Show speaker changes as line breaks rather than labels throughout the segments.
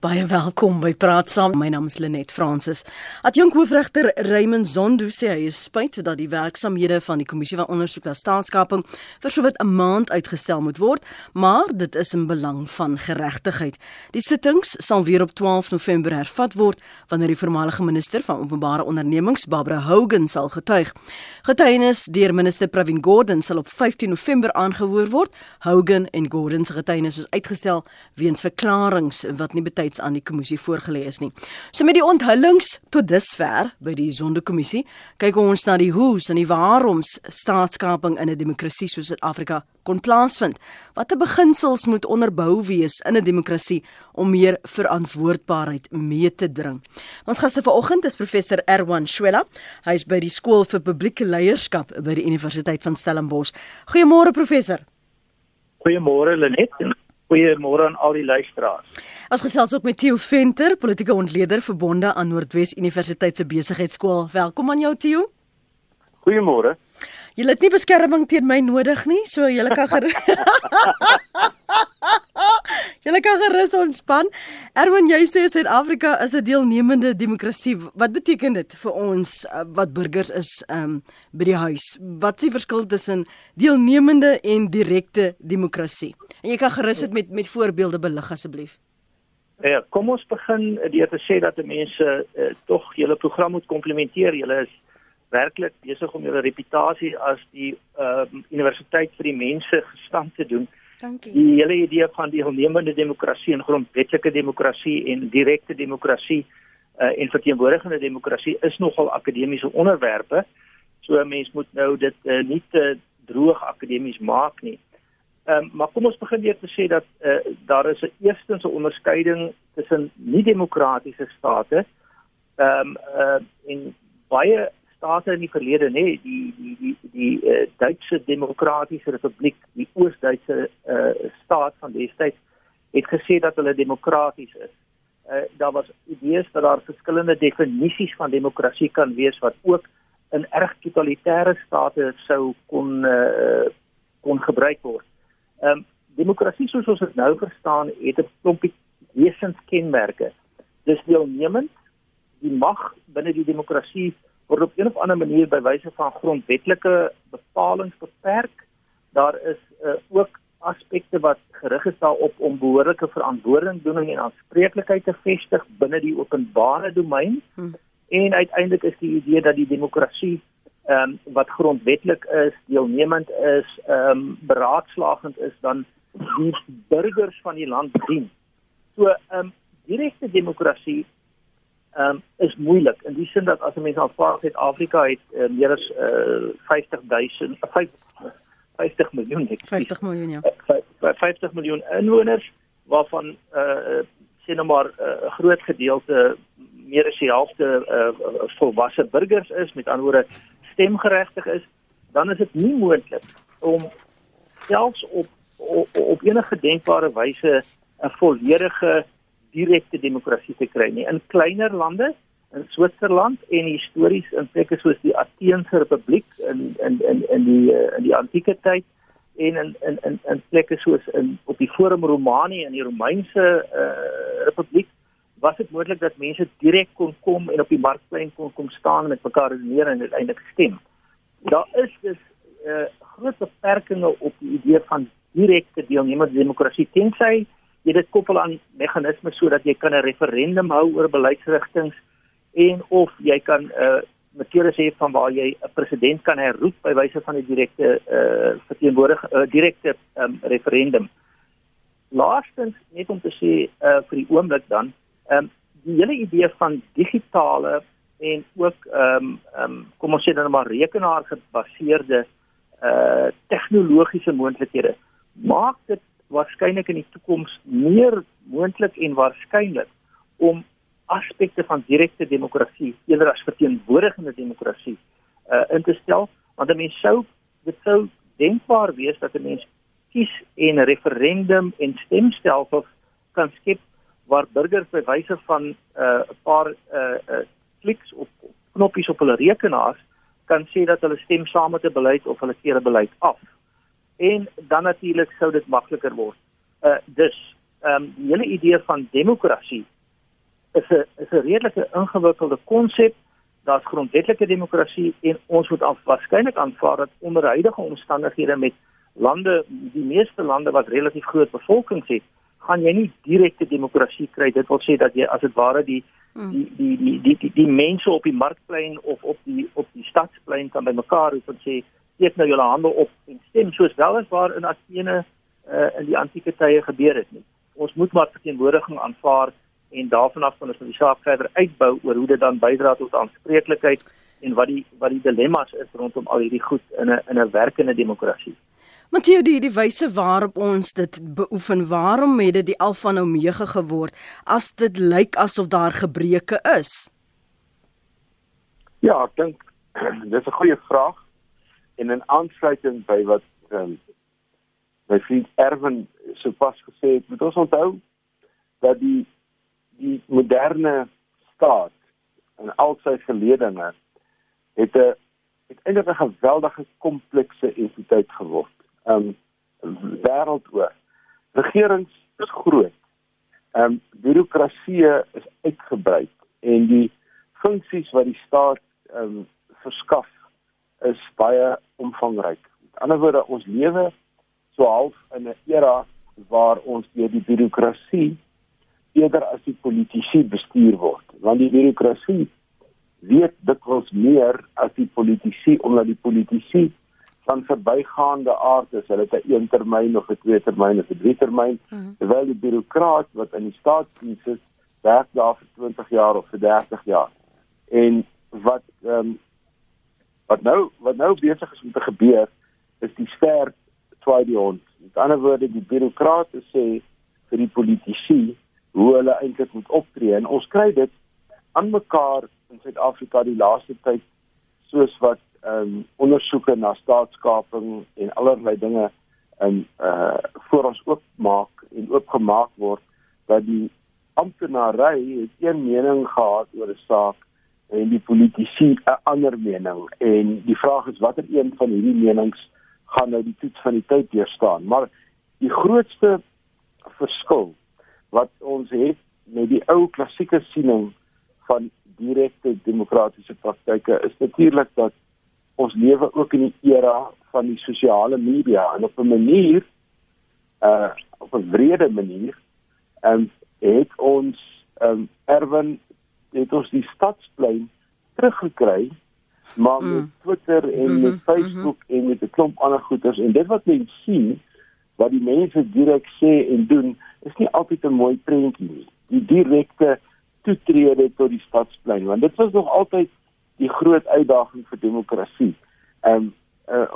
Baie welkom by Praat Saam. My naam is Lenet Fransis. Adjunk hoofregter Raymond Zondo sê hy is spyt dat die werksamehede van die kommissie van ondersoek na staatskaping vir sowat 'n maand uitgestel moet word, maar dit is in belang van geregtigheid. Die sittings sal weer op 12 November hervat word wanneer die voormalige minister van openbare ondernemings, Barbara Hogan, sal getuig. Getuienis deur minister Pravin Gordhan sal op 15 November aangehoor word. Hogan en Gordhan se getuienis is uitgestel weens verklaringe wat nie betyds aan die kommissie voorgelê is nie. So met die onthullings tot dusver by die Sonderkommissie, kyk ons na die hoes en die waaroms staatskaping in 'n demokrasie soos Suid-Afrika kon plaasvind. Watter beginsels moet onderbou wees in 'n demokrasie om meer verantwoordbaarheid mee te dring? Ons gaste vanoggend is professor Erwan Shwela. Hy is by die skool vir publieke leierskap by die Universiteit van Stellenbosch. Goeiemôre professor.
Goeiemôre Lenet en goeiemôre aan al die luisteraars.
Ons gesels ook met Theo Venter, politieke ontleder verbonde aan Noordwes Universiteit se besigheidskool. Welkom aan jou Theo.
Goeiemôre.
Jy het nie beskerming teen my nodig nie, so jy kan gerus Jy kan gerus ontspan. Erwin, jy sê Suid-Afrika is 'n deelnemende demokrasie. Wat beteken dit vir ons uh, wat burgers is um, by die huis? Wat is die verskil tussen deelnemende en direkte demokrasie? En jy kan gerus dit met met voorbeelde belig asseblief.
Ja, kom ons begin deur te sê dat mense uh, tog julle program moet komplementeer. Julle is werklik besig om julle reputasie as die uh, universiteit vir die mense gestand te doen.
Dankie.
Die hele idee van die deelnemende demokrasie en grondwetlike demokrasie en direkte demokrasie uh, en verteenwoordigende demokrasie is nogal akademiese onderwerpe. So 'n mens moet nou dit uh, nie te droog akademies maak nie. Ehm um, maar kom ons begin weer te sê dat uh, daar is 'n eerstens 'n onderskeiding tussen nie-demokratiese state ehm um, uh, en baie state in die verlede nê die die die die uh, Duitse Demokratiese Republiek die Oos-Duitse uh, staat van destyds het gesê dat hulle demokraties is. Uh, daar was idees dat daar verskillende definisies van demokrasie kan wees wat ook in erg totalitêre state sou kon uh, kon gebruik word. Ehm um, demokrasie soos ons dit nou verstaan het 'n klompie wesenskenmerke. Dis deelnemend, die mag binne die demokrasie word op 'n of ander manier by wyse van grondwetlike bepalinge beperk. Daar is uh, ook aspekte wat gerig is daarop om behoorlike verantwoordingdoening en aanspreeklikheid te vestig binne die openbare domein. Hmm. En uiteindelik is die idee dat die demokrasie ehm um, wat grondwetlik is, deelnemend is, ehm um, beraadslagend is dan die burgers van die land dien. So ehm um, direkte demokrasie ehm um, is moeilik. In die sin dat as 'n mens aanvaar Suid-Afrika het uh, meer as uh, 50000 50 miljoen het
50 miljoen ja.
50 miljoen inwoners waarvan eh uh, sê nou maar 'n uh, groot gedeelte meer as die helfte uh, volwasse burgers is met ander woorde stemgeregtig is dan is dit nie moontlik om selfs op op, op enige denkbare wyse 'n volledige direkte demokrasie te kry nie. In kleiner lande, in Switserland en histories in plekke soos die Ateense Republiek in in in in die eh, in die antieke tyd en in in in in plekke soos in op die Forum Romani in die Romeinse uh, Republiek was dit moontlik dat mense direk kon kom en op die markplein kon kom staan met mekaar redeneer en uiteindelik stem. Daar is dus uh, groot beperkings op die idee van direkte deelnemende demokrasie tensy jy dit koppel aan meganismes sodat jy kan 'n referendum hou oor beleidsrigtinge en of jy kan 'n uh, metodes hê van waar jy 'n president kan herroep by wyse van 'n direkte uh, verteenwoordig uh, direkte um, referendum. Laastens net om te sê uh, vir die oomblik dan, um, die hele idee van digitale en ook ehm um, ehm um, kom ons sê dan maar rekenaar gebaseerde uh tegnologiese moontlikhede maak dit waarskynlik in die toekoms meer moontlik en waarskynlik om aspekte van direkte demokrasie eerder as verteenwoordigende demokrasie uh, in te stel. Want 'n mens sou dit sou denkbaar wees dat 'n mens kies en referendum en stemstelsels kan skep waar burgers by wyse van 'n uh, paar uh, uh, kliks op knoppies op hulle rekenaars kan sê dat hulle stem saam met 'n beleid of hulle keer 'n beleid af en dan natuurlik sou dit makliker word. Uh dus ehm um, die hele idee van demokrasie is 'n is 'n redelike ingewikkelde konsep. Daar's grondwetlike demokrasie en ons moet af waarskynlik aanvaar dat onder huidige omstandighede met lande die meeste lande wat relatief groot bevolkings het, gaan jy nie direkte demokrasie kry. Dit wil sê dat jy as dit ware die hmm. die die die die die, die mense op die markplein of op die op die stadsplein kan bymekaar roep en sê steek nou julle hande op en stem soos wel as waar in Athene uh, in die antieke tye gebeur het nie. Ons moet maar verteenwoordiging aanvaar en daarvan af kan ons die saak verder uitbou oor hoe dit dan bydra tot aanspreeklikheid en wat die wat die dilemma's is rondom al hierdie goed in 'n in 'n werkende demokrasie.
Matteo die die wyse waarop ons dit beoefen, waarom het dit die alfa en omega geword as dit lyk asof daar gebreke is?
Ja, ek dink dis 'n goeie vraag en in aansluiting by wat ehm um, my vriend Erwin sopas gesê het, moet ons onthou dat die die moderne staat en al sy geledinge het 'n het eintlik 'n geweldige komplekse entiteit geword. Um wêreldoor. Regerings is groot. Um bureaukrasie is uitgebrei en die funksies wat die staat um verskaf is baie omvangryk. Met ander woorde, ons lewe so half in 'n era waar ons deur die bureaukrasie eerder as die politici bestuur word want die bureaukrasie weet dikwels meer as die politici omdat die politici van verbygaande aard is hulle het 'n een termyn of 'n twee termyn of 'n drie termyn mm -hmm. terwyl die bureaukraat wat in die staatsdiens is werk daar vir 20 jaar of vir 30 jaar en wat ehm um, wat nou wat nou besig is om te gebeur is die ster twaai die hond. Met ander woorde die bureaukrate sê vir die politici hoe hulle eintlik moet optree. En ons kry dit aan mekaar in Suid-Afrika die laaste tyd soos wat ehm um, ondersoeke na staatskaping en allerlei dinge in uh voor ons oopmaak en oopgemaak word dat die amptenary het een mening gehad oor 'n saak en die politici 'n ander mening. En die vraag is watter een van hierdie menings gaan nou die toets van die tyd deurstaan. Maar die grootste verskil wat ons het met die ou klassieke siening van direkte demokratiese praktyke is natuurlik dat ons lewe ook in die era van die sosiale media en op 'n manier uh op 'n wrede manier en het ons um erwen het ons die stadsplein teruggekry maar met mm. Twitter en mm -hmm, met Facebook mm -hmm. en met 'n klomp ander goeters en dit wat mense sien wat die mense direk sê en doen is nie altyd 'n mooi prentjie nie. Die direkte toetrede tot die stadsplein want dit was nog altyd die groot uitdaging vir demokrasie. Ehm um, uh,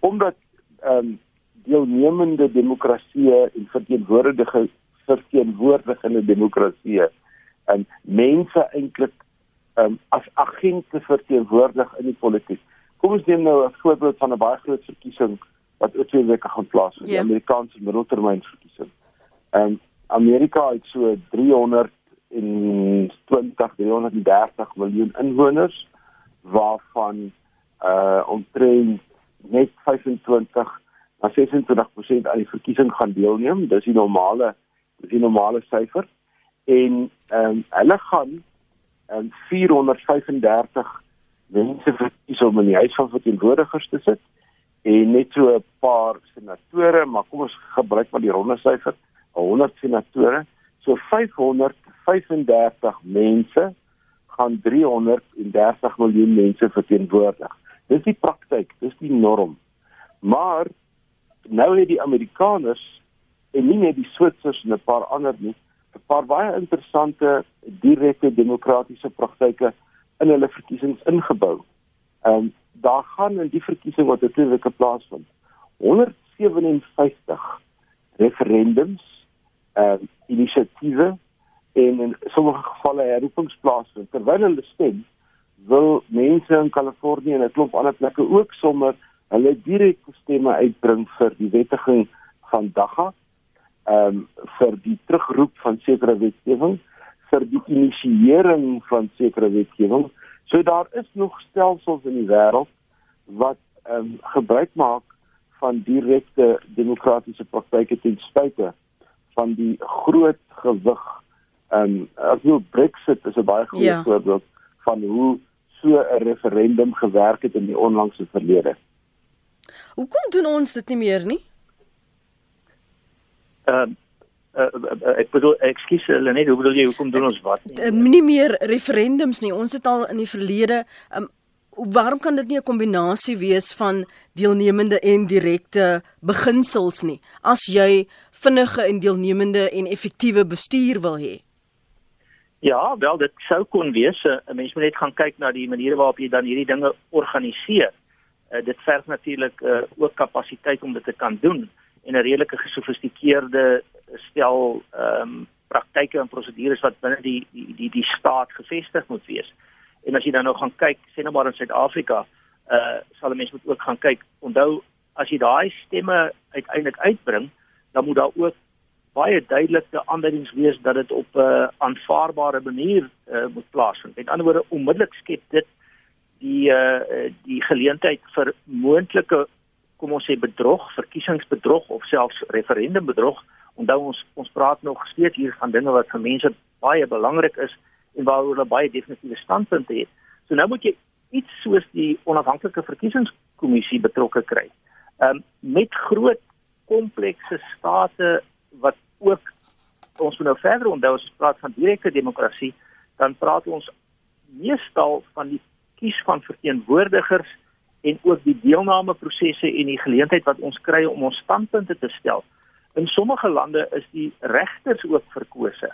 omdat ehm um, deelnemende demokrasie en verteenwoordigende verteenwoordigende demokrasie en um, mense eintlik um, as agente verteenwoordig in die politiek. Kom ons neem nou 'n voorbeeld van 'n baie groot verkiesing wat oor twee weke gaan plaasvind, yeah. die ja. Amerikaanse middeltermynverkiesing. Ehm um, Amerika het so 320 330 miljoen inwoners waarvan uh omtrent net 25 na 26% aan die verkiesing gaan deelneem. Dis die normale dis die normale syfer. En ehm um, hulle gaan um, 435 mense verkies om in die huis van verteenwoordigers te sit en net so 'n paar senatore, maar kom ons gebruik maar die ronde syfer, 100 senatore. So 535 mense gaan 330 miljoen mense verteenwoordig. Dis die praktyk, dis die norm. Maar nou het die Amerikaners en nie net die Switsers en 'n paar ander nie, paar baie interessante direkte demokratiese praktyke in hulle verkiesings ingebou. Ehm um, daar gaan in die verkiesing wat natuurlik plaasvind 157 referendums en uh, inisiatiewe en in sommige gevalle herroepings plaasvind terwyl hulle stem wil mense in Kalifornië en 'n klomp ander plekke ook sommer hulle direkte stemme uitbring vir die wettiging van DAGA ehm um, vir die terugroep van sekere wetgewing vir die inisiering van sekere wetgewing So daar is nog stelsels in die wêreld wat ehm um, gebruik maak van direkte demokratiese praktyke ten spyte van die groot gewig. Ehm um, as jy Brexit is 'n baie goeie ja. voorbeeld van hoe so 'n referendum gewerk het in die onlangse verlede.
Hoekom doen ons dit nie meer nie?
Ehm uh, uh, uh, ek bedoel ekskuus hulle net hoe bedoel jy hoekom doen ons wat
nie? Uh, nie meer referendums nie. Ons het al in die verlede um, waarom kan dit nie 'n kombinasie wees van deelnemende en direkte beginsels nie as jy vinnige en deelnemende en effektiewe bestuur wil hê?
Ja, wel dit sou kon wees. 'n Mens moet net gaan kyk na die maniere waarop jy dan hierdie dinge organiseer. Uh, dit verg natuurlik uh, ook kapasiteit om dit te kan doen en 'n redelike gesofistikeerde stel ehm um, praktyke en prosedures wat binne die die die die staat gevestig moet wees. En as jy dan nou gaan kyk, sê nou maar in Suid-Afrika, uh sal mense moet ook gaan kyk. Onthou as jy daai stemme uiteindelik uitbring, dan moet daar ook baie duidelike aanduidings wees dat dit op 'n uh, aanvaarbare manier uh, moet plaasvind. Met ander woorde, onmiddellik skep dit die uh die geleentheid vir moontlike kom ons sê bedrog, verkiesingsbedrog of selfs referendumbedrog. Onthou ons ons praat nog steeds hier van dinge wat vir mense baie belangrik is en waaroor hulle baie definitiewe standpunte het. So nou moet jy iets soos die onafhanklike verkiesingskommissie betrokke kry. Ehm um, met groot komplekse state wat ook ons moet nou verder onthou as ons praat van direkte demokrasie, dan praat ons meestal van die kies van verteenwoordigers en ook die deelnameprosesse en die geleentheid wat ons kry om ons standpunte te stel. In sommige lande is die regters ook verkose.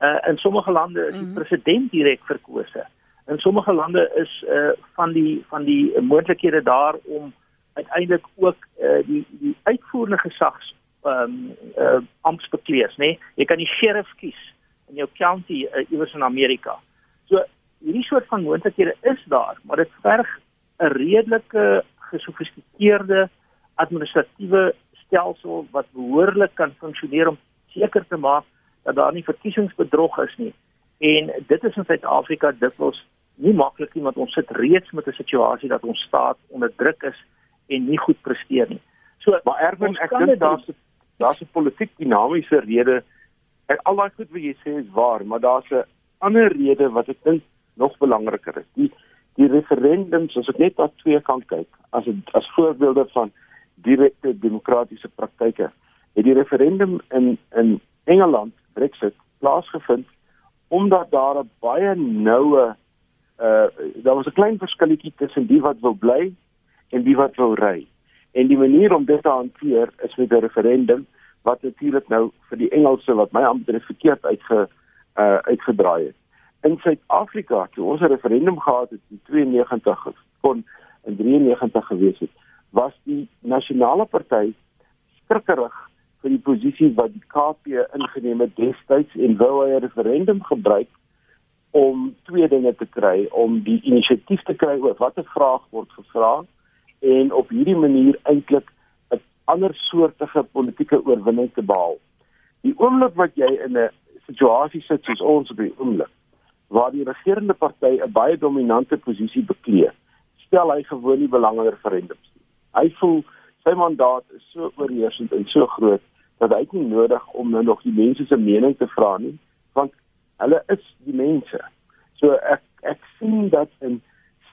Uh in sommige lande is die mm -hmm. president direk verkose. In sommige lande is uh van die van die moontlikhede daar om uiteindelik ook uh die die uitvoerende gesags ehm um, uh amptbekleers, nê? Nee? Jy kan die sheriff kies in jou county uh, iewers in Amerika. So hierdie soort van moontlikhede is daar, maar dit verg 'n redelike gesofistikeerde administratiewe stelsel wat behoorlik kan funksioneer om seker te maak dat daar nie verkiesingsbedrog is nie. En dit is in Suid-Afrika dikwels nie maklik nie want ons sit reeds met 'n situasie dat ons staat onder druk is en nie goed presteer nie. So
maar ergens ek dink daar's daar's 'n politiek dinamiese rede. En al daai goed wat jy sê is waar, maar daar's 'n ander rede wat ek dink nog belangriker is. Die die referendums, as ek net na twee kan kyk, as as voorbeelde van direkte demokratiese praktyke. Het die referendum in in Engeland Brexit plaasgevind omdat daar 'n baie noue uh daar was 'n klein verskilletjie tussen die wat wou bly en die wat wou ry. En die manier om dit te hanteer is met 'n referendum wat natuurlik nou vir die Engelse wat my amper verkeerd uitge uh uitgedraai het. In Suid-Afrika, toe ons 'n referendum gehad het in 92 kon in 93 gewees het, was die nasionale party skrikkerig vir die posisie wat die KP ingeneem het destyds en wou hy 'n referendum gebruik om twee dinge te kry om die inisiatief te kry oor watter vraag word gevra en op hierdie manier eintlik 'n ander soortige politieke oorwinning te behaal. Die oomblik wat jy in 'n situasie sit soos ons op die oomblik waar die regerende party 'n baie dominante posisie bekleed, stel hy gewoon nie belangrike referendums nie. Hy voel sy mandaat is so oorheersend en so groot dat hy nie nodig om nou nog die mense se mening te vra nie want hulle is die mense. So ek ek sien dat in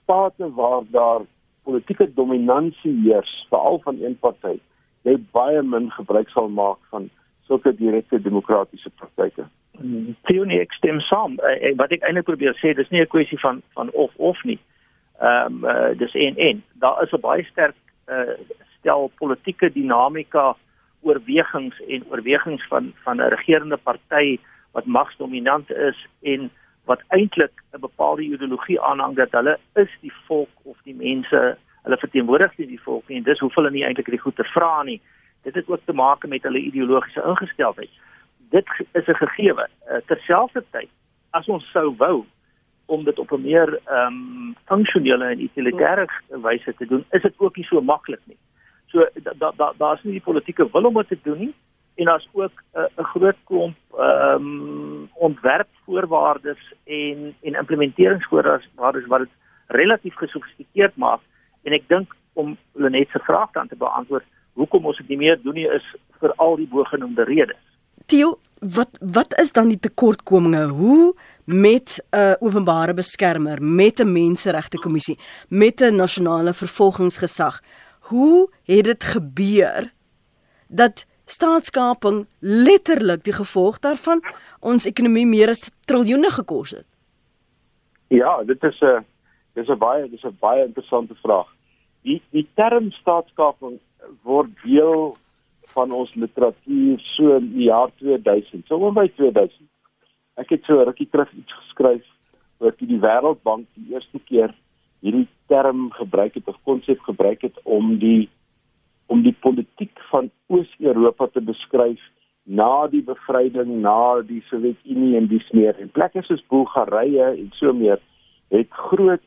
state waar daar politieke dominansie heers, veral van een party, jy baie min gebruik sal maak van sulke direkte demokratiese praktyke.
Teonie ek stem saam. Uh, wat ek eintlik probeer sê, dis nie 'n kwessie van van of of nie. Ehm um, uh, dis en en. Daar is 'n baie sterk uh, stel politieke dinamika oorwegings en oorwegings van van 'n regerende party wat magsdominant is en wat eintlik 'n bepaalde ideologie aanhang dat hulle is die volk of die mense, hulle verteenwoordig nie die volk nie en dis hoef hulle nie eintlik die goed te vra nie. Dit het ook te maak met hulle ideologiese ingesteldheid. Dit is 'n gegewe. Uh, Terselfdertyd, as ons sou wou om dit op 'n meer ehm um, funksionele en utilitêre wyse te doen, is dit ook nie so maklik nie. So daar da, daar's nie die politieke wil om dit te doen nie en daar's ook 'n uh, groot klomp ehm um, ontwerpvoorwaardes en en implementeringsvoorwaardes wat dit relatief gesofistikeerd maak en ek dink om Lenet se vraag dan te beantwoord hoekom ons dit nie meer doen nie is vir al die bogenoemde redes.
Theo, wat wat is dan die tekortkominge? Hoe met 'n uh, openbare beskermer, met 'n menseregte kommissie, met 'n nasionale vervolgingsgesag. Hoe het dit gebeur dat staatskaping letterlik die gevolg daarvan ons ekonomie meer as triljoene gekos het?
Ja, dit is 'n dis 'n baie dis 'n baie interessante vraag. Die die term staatskaping word deel van ons literatuur so in die jaar 2000, so om by 2000. Ek het so rukkie terug iets geskryf oor hoe die Wêreldbank die eerste keer hierdie term gebruik het of konsep gebruik het om die om die politiek van Oos-Europa te beskryf na die bevryding na die Sowjetunie en die smeer en plekke soos Bulgarië en so meer het groot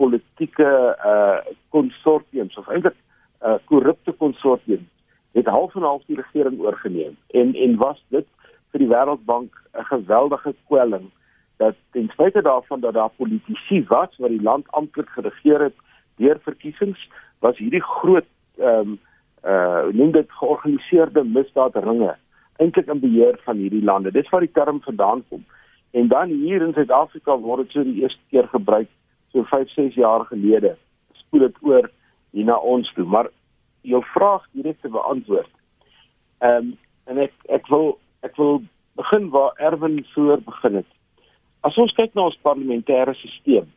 politieke uh konsortiums of eintlik uh korrupte konsortiums het half en half die regering oorgeneem en en was dit vir die Wêreldbank 'n geweldige kwelling dat ten spyte daarvan dat daar politici was wat die land amptelik geregeer het deur verkiesings was hierdie groot ehm um, uh noem dit georganiseerde misdaadringe eintlik in beheer van hierdie lande. Dis waar die term vandaan kom. En dan hier in Suid-Afrika word dit so die eerste keer gebruik so 5, 6 jaar gelede. Spoel dit oor hier na ons toe, maar jou vraag direk te beantwoord. Ehm um, en ek ek wil ek wil begin waar Erwin voor begin het. As ons kyk na ons parlementêre stelsel,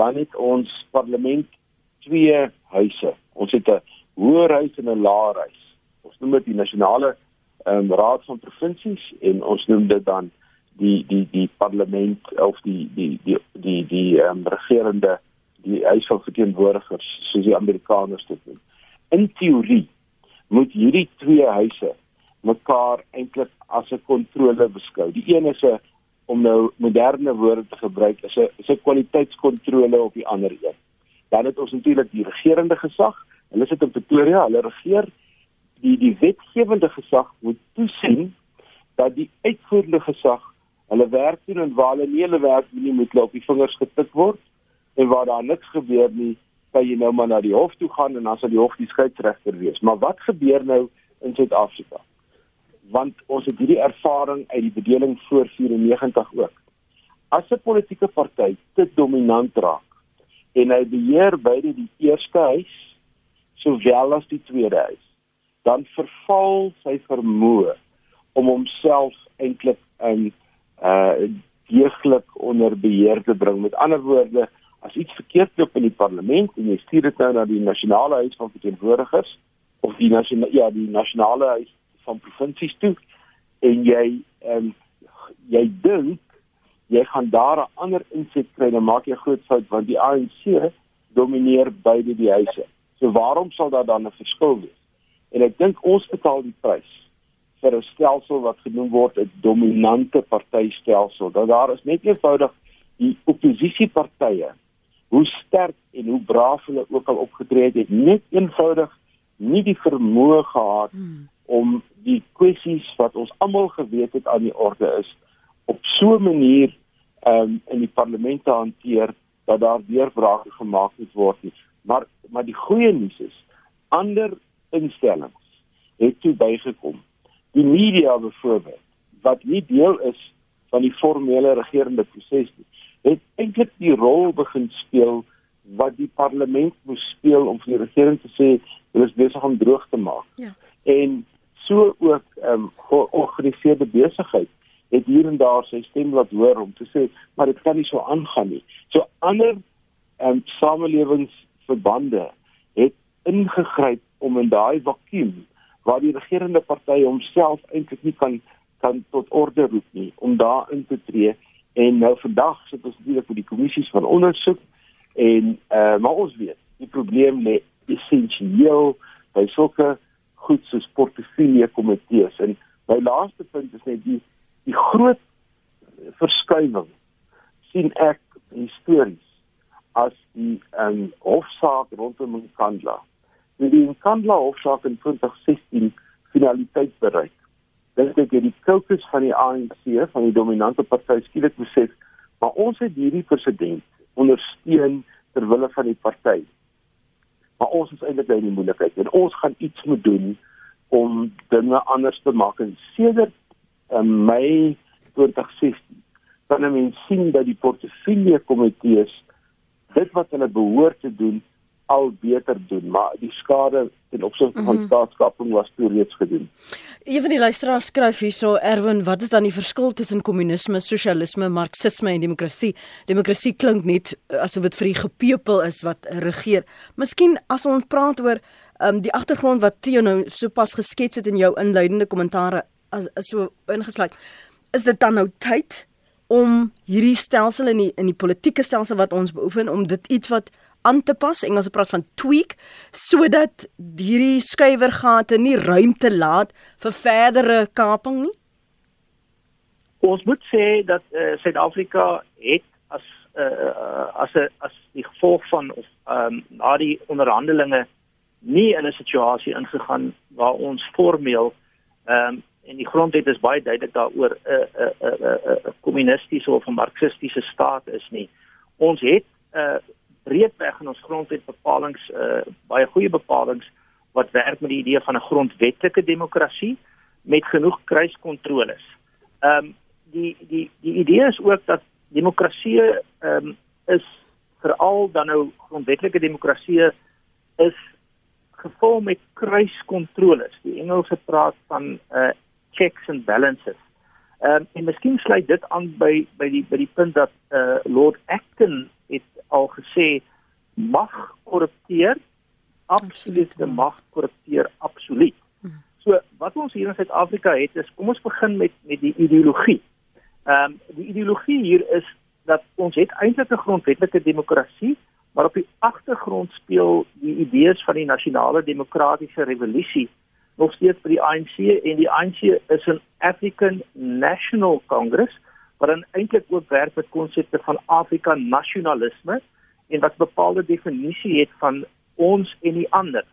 dan het ons parlement twee huise. Ons het 'n hoërhuis en 'n laerhuis. Ons noem dit die nasionale ehm um, raad van provinsies en ons noem dit dan die die die parlement of die die die die die ehm um, regerende die huis van verteenwoordigers soos die Amerikaners dit noem. In teorie moet hierdie twee huise mekaar eintlik as 'n kontrole beskou. Die een is 'n om nou moderne woorde te gebruik, is 'n is 'n kwaliteitskontrole op die ander een. Dan het ons natuurlik die regerende gesag. Hulle sit in Pretoria, hulle regeer. Die die wetgewende gesag moet toesien dat die uitvoerende gesag hulle werk doen en waar hulle nie hulle werk doen nie, moet hulle op die vingers getik word en waar daar niks gebeur nie, kan jy nou maar na die hof toe gaan en dan sal die hof die skeieregter wees. Maar wat gebeur nou in Suid-Afrika? Want ons het hierdie ervaring uit die bedeling voor 94 ook. As 'n politieke party te dominant raak en hy beheer beide die eerste huis sowel as die tweede huis, dan verval sy vermoë om homself eintlik in uh deeglik onder beheer te bring. Met ander woorde, as iets verkeerd loop in die parlement en jy stuur dit nou na die nasionale huis van verteenwoordigers of die nasionale ja die nasionale huis van provinsies toe en jy ehm um, jy dink jy gaan daar 'n ander inset kry dan maak jy groot fout want die ANC domineer beide die huise. So waarom sal daar dan 'n verskil wees? En ek dink ons betaal die prys vir 'n stelsel wat genoem word 'n dominante partytelsel. Dat daar is net eenvoudig die oppositiepartye hoe sterk en hoe braaf hulle ook al opgetree het, het net eenvoudig nie die vermoë gehad hmm. om die kwessies wat ons almal geweet het aan die orde is op so 'n manier um, in die parlement te hanteer dat daar deurbrake gemaak moet word nie. Maar maar die goeie nuus is ander instellings het toe bygekom. Die media byvoorbeeld wat nie deel is van die formele regerende proses nie het eintlik die rol begin speel wat die parlement moes speel om vir die regering te sê hulle is besig om droog te maak. Ja. En so ook ehm um, georganiseerde besigheid het hier en daar sy stem laat hoor om te sê maar dit kan nie so aangaan nie. So ander ehm um, samelewingsverbande het ingegryp om in daai vakuum waar die regerende party homself eintlik nie kan kan tot orde roep nie om daar in te tree En nou vandag sit ons natuurlik vir die kommissies van ondersoek en eh uh, maar ons weet die probleem lê essensieel by sulke goed so portefeulje komitees en my laaste punt is net die die groot verskywing sien ek histories as die ehm um, hofsaak rondom Kandla. Die Kandla hofsaak in 2016 finaliteit bereik dink ek die kokes van die ANC van die dominante party skielik besef maar ons het hierdie president ondersteun ter wille van die party. Maar ons is eintlik in die moeilikheid en ons gaan iets moet doen om dinge anders te maak. En sedert in Mei 2016 kan 'n mens sien dat die portefeulje komitees dit wat hulle behoort te doen al beter doen, maar die skade ten opsigte van mm -hmm. staatskaping was toe reeds gedoen.
Een van die luisteraars skryf hierso Erwin, wat is dan die verskil tussen kommunisme, sosialisme, marxisme en demokrasie? Demokrasie klink net eh, asof dit vir die gepeupel is wat regeer. Miskien as ons praat oor um, die agtergrond wat Theo nou sopas geskets het in jou inleidende kommentare as, as so ingesluit, is dit dan nou tyd om hierdie stelsel in die in die politieke stelsel wat ons beoefen om dit iets wat aan te pas. Engels praat van tweak sodat hierdie skuiwergate nie ruimte laat vir verdere kaping nie.
Ons moet sê dat uh, Suid-Afrika het as uh, as 'n as die gevolg van of ehm um, na die onderhandelinge nie in 'n situasie ingegaan waar ons formeel ehm um, en die grondwet is baie duidelik daaroor 'n 'n 'n 'n kommunistiese of 'n marxistiese staat is nie. Ons het 'n uh, breedweg in ons grondwetbepalings uh baie goeie bepalinge wat werk met die idee van 'n grondwetlike demokrasie met genoeg kruiskontroles. Ehm um, die die die idee is ook dat demokrasie ehm um, is veral dan nou grondwetlike demokrasie is gevul met kruiskontroles. Die Engelse praat van uh checks and balances. Ehm um, en miskien sluit dit aan by by die by die punt dat uh Lord Acton al gesê mag korrupteer absolute mag korrupteer absoluut. Hmm. So wat ons hier in Suid-Afrika het is kom ons begin met met die ideologie. Ehm um, die ideologie hier is dat ons het eintlik 'n grondwetlike demokrasie, maar op die agtergrond speel die idees van die nasionale demokratiese revolusie nog steeds by die ANC en die ANC is 'n African National Congress wat dan eintlik ook werk met konsepte van Afrika nasionalisme en wat 'n bepaalde definisie het van ons en die ander.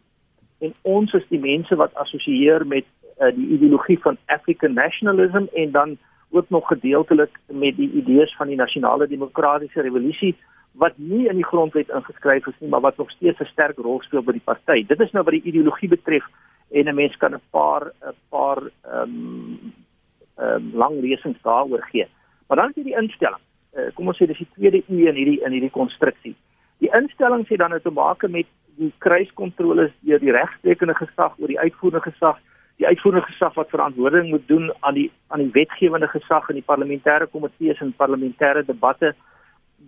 En ons is die mense wat assosieer met uh, die ideologie van African nationalism en dan ook nog gedeeltelik met die idees van die nasionale demokratiese revolusie wat nie in die grondwet ingeskryf is nie, maar wat nog steeds 'n sterk rol speel by die party. Dit is nou wat die ideologie betref en 'n mens kan 'n paar 'n paar ehm um, ehm um, lang lesings daaroor gee. Maar dan is hier die instelling. Uh, kom ons sê dis die tweede U in hierdie in hierdie konstruksie. Die instelling sê dan nou te maak met die kruiskontroles deur die regstreekende gesag oor die uitvoerende gesag, die uitvoerende gesag wat verantwoording moet doen aan die aan die wetgewende gesag in die parlementêre komitees en parlementêre debatte.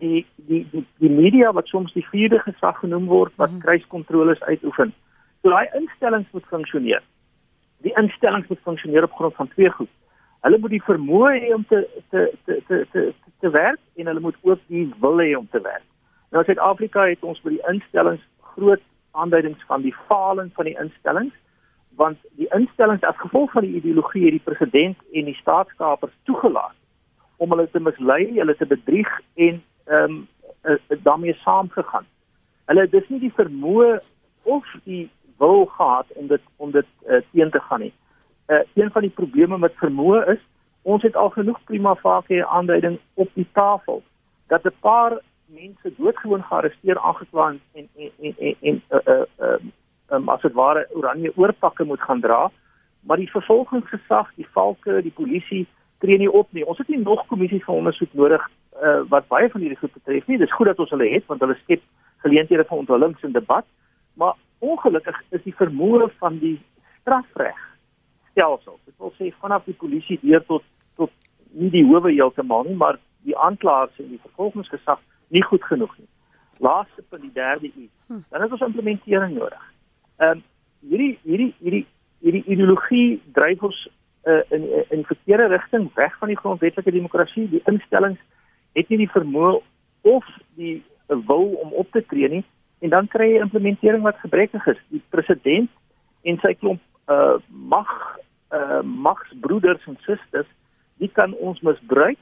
Die die die die media wat soms die vierde gesag genoem word wat mhm. kruiskontroles uitoefen. So daai instellings moet funksioneer. Die instellings moet funksioneer op grond van twee goed. Hulle moet die vermoë hê om te te te te te te werk en hulle moet ook die wil hê om te werk. Nou Suid-Afrika het ons by die instellings groot aanduidings van die faling van die instellings want die instellings as gevolg van die ideologie het die president en die staatskapers toegelaat om hulle te mislei, hulle te bedrieg en ehm um, daarmee saamgegaan. Hulle dis nie die vermoë of die wil gehad om dit om dit uh, teen te gaan nie. Uh een van die probleme met vermoë is ons het al genoeg prima facie aanduiding op die tafel dat 'n paar mense doodgewoon gearresteer aangekla en en en en, en uh uh um, um, as dit ware oranje oorpakke moet gaan dra maar die vervolgingsgesag, die valke, die polisie tree nie op nie. Ons het nie nog kommissies van ondersoek nodig uh wat baie van hierdie goed betref nie. Dis goed dat ons hulle het want hulle skep geleenthede vir onthullings en debat, maar ongelukkig is die vermoë van die strafreg stelsel. Dit wil sê vanaf die polisie deur tot tot nie die howe heeltemal nie, maar die aanklaers en die vervolgingsgesag nie goed genoeg nie. Laaste punt die derde iets. Hm. Dan het ons implementering nodig. Ehm um, hierdie hierdie hierdie hierdie ideologie dryf ons uh, in in verkeerde rigting weg van die grondwetlike demokrasie. Die instellings het nie die vermoë of die wil om op te tree nie en dan kry jy implementering wat gebrekkig is. Die president en sy klomp uh mag uh magsbroeders en susters, die kan ons misbruik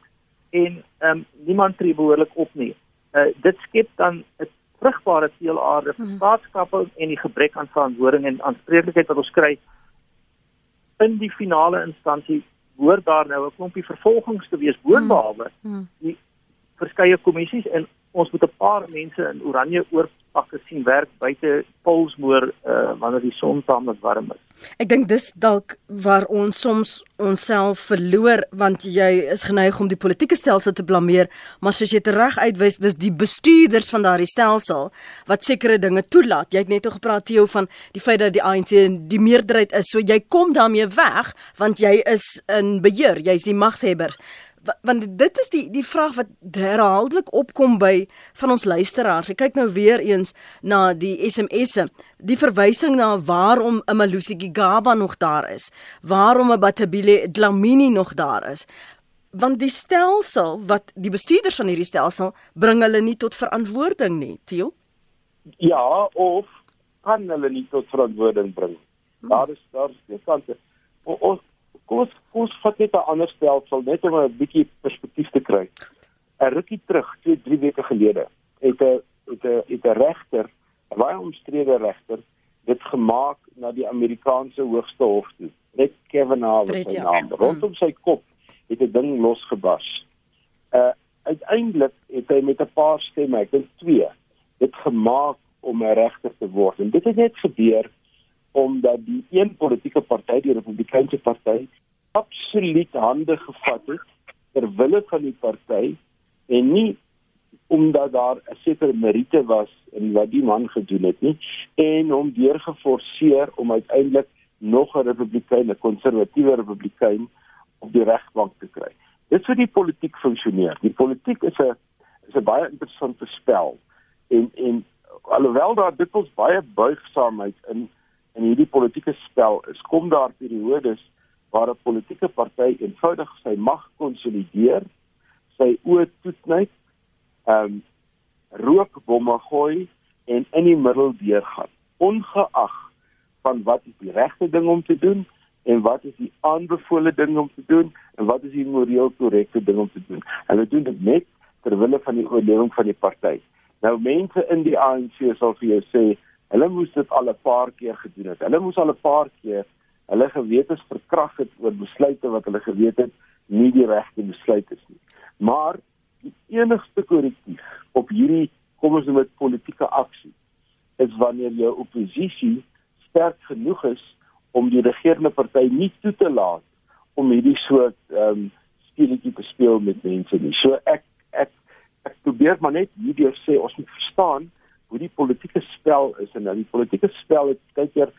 en um niemand tree behoorlik op nie. Uh dit skep dan 'n vrugbare teelaarde vir hmm. staatskappe en die gebrek aan verantwoording en aanspreeklikheid wat ons kry in die finale instansie hoor daar nou 'n klompie vervolgings te wees boonbehalwe hmm. hmm. die verskeie kommissies en ons moet 'n paar mense in oranje oorpakke sien werk buite Polsmoor uh, wanneer die son taamlik warm is.
Ek dink dis dalk waar ons soms onsself verloor want jy is geneig om die politieke stelsel te blameer, maar soos jy reg uitwys, dis die bestuurders van daardie stelsel wat sekere dinge toelaat. Jy het net oor gepraat Theo van die feit dat die ANC die meerderheid is, so jy kom daarmee weg want jy is in beheer, jy's die magshebber want dit is die die vraag wat herhaaldelik opkom by van ons luisteraars. Ek kyk nou weer eens na die SMS'e, die verwysing na waarom 'n Malusi Gigaba nog daar is, waarom 'n Batabile Dlamini nog daar is. Want die stelsel wat die bestuurders van hierdie stelsel bring hulle nie tot verantwoording nie, Theo?
Ja, of kan hulle nie tot verantwoording bring. Hmm. Daar is daar is twee kante. Ons kom ons kom ons vat net 'n ander stelsel net om 'n bietjie perspektief te kry. 'n Rukkie terug, 2, 3 weke gelede, het 'n het 'n het 'n regter, 'n baie omstrede regter, dit gemaak na die Amerikaanse hoogste hof toe. Net Kevin Harvey se naam mm. rondom sy kop het 'n ding losgebars. Uh uiteindelik het hy met 'n paar stemme, ek dink 2, dit gemaak om 'n regter te word. En dit het net gebeur omdat die een politieke party, die Republikeinse party, absoluut hande gevat het ter wille van die party en nie omdat daar 'n sekere meriete was in wat die man gedoen het nie en hom deurgeforseer om uiteindelik nog 'n republikein, 'n konservatiewe republikein op die regbank te kry. Dit vir die politiek funksioneer. Die politiek is 'n is 'n baie interessante spel en en alhoewel daar dikwels baie buigsaamheid in in hierdie politieke spel is, kom daar periodes waar 'n politieke party eenvoudig sy mag konsolideer, sy oë toeknyp, ehm um, rookbomme gooi en in die middel deurgaan, ongeag van wat is die regte ding om te doen en wat is die aanbevole ding om te doen en wat is die moreel korrekte ding om te doen. Hulle doen dit net ter wille van die oorlewing van die party. Nou mense in die ANC sal vir jou sê Hulle moes dit al 'n paar keer gedoen het. Hulle moes al 'n paar keer hulle gewetes verkrag het oor besluite wat hulle geweet het nie die regte besluit is nie. Maar die enigste korrektief op hierdie kom ons met politieke aksie is wanneer jou oppositie sterk genoeg is om die regerende party nie toe te laat om hierdie soort ehm um, speletjie te speel met mense nie. So ek ek ek probeer maar net hierdeur sê ons moet verstaan hoe die politieke spel is en nou die politieke spel het kyk hier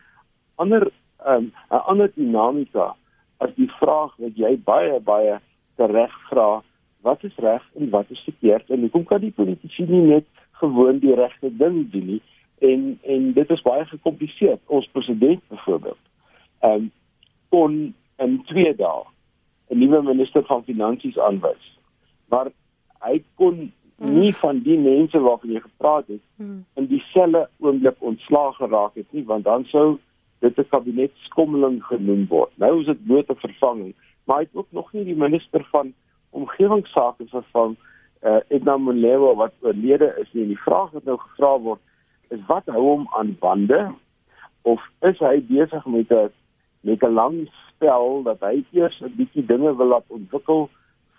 ander ehm, 'n um, ander dinamika as die vraag wat jy baie baie reg vra wat is reg en wat is verkeerd en hoekom kan die politici nie net gewoon die regte ding doen nie? En en dit is baie gekompliseer ons president byvoorbeeld ehm um, kon in 2 dae 'n nuwe minister van finansies aanwys maar hy kon Hmm. nie van die mense waarvan jy gepraat het hmm. in dieselfde oomblik ontslaag geraak het nie want dan sou dit 'n kabinet skommeling genoem word. Nou is dit bloot 'n vervanging, maar hy het ook nog nie die minister van omgewingsake vervang uh, Edna Molewa wat oorlede is nie. Die vraag wat nou gevra word is wat hou hom aan bande of is hy besig met 'n met 'n lang spel dat hy eers 'n bietjie dinge wil laat ontwikkel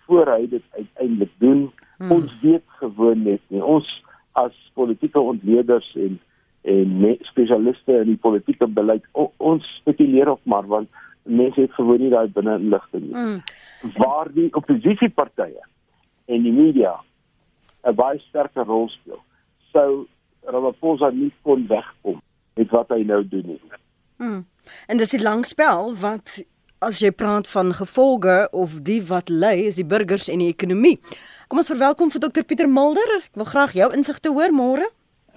voor hy dit uiteindelik doen? Hmm. Ons weet gewoon net nie. Ons as politieke ontleeders en en spesialiste in die politieke beleid ons spekuleer op maar want mense het gewoon nie daai binne inligting nie. Hmm. Waar die oppositiepartye en die media 'n baie sterker rol speel. Sou Ramaphosa nie kon wegkom met wat hy nou doen nie.
Hmm. En dis 'n lang spel wat as jy praat van gevolge of die wat lei is die burgers en die ekonomie. Kom ons verwelkom vir Dr Pieter Mulder. Ek wil graag jou insigte hoor môre.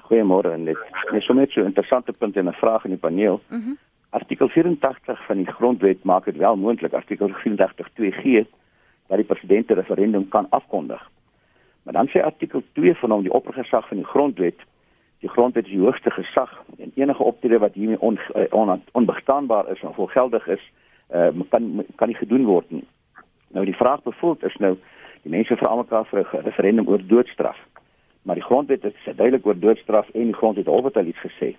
Goeiemôre en dit is sommer so 'n interessante punt en 'n vraag in die paneel. Mm artikel 84 van die grondwet maak dit wel moontlik artikel 84 2G dat die president 'n referendum kan afkondig. Maar dan sê artikel 2 van hom die oppergesag van die grondwet, die grondwet is die hoogste gesag en enige optrede wat hiermee on, eh, on, onbestaanbaar is of ongeldig is, uh, kan kan nie gedoen word nie. Nou die vraag bevoel is nou Die mense vra mekaar vir 'n referendum oor doodstraf. Maar die grondwet het duidelik oor doodstraf en die grondwet het al iets gesê.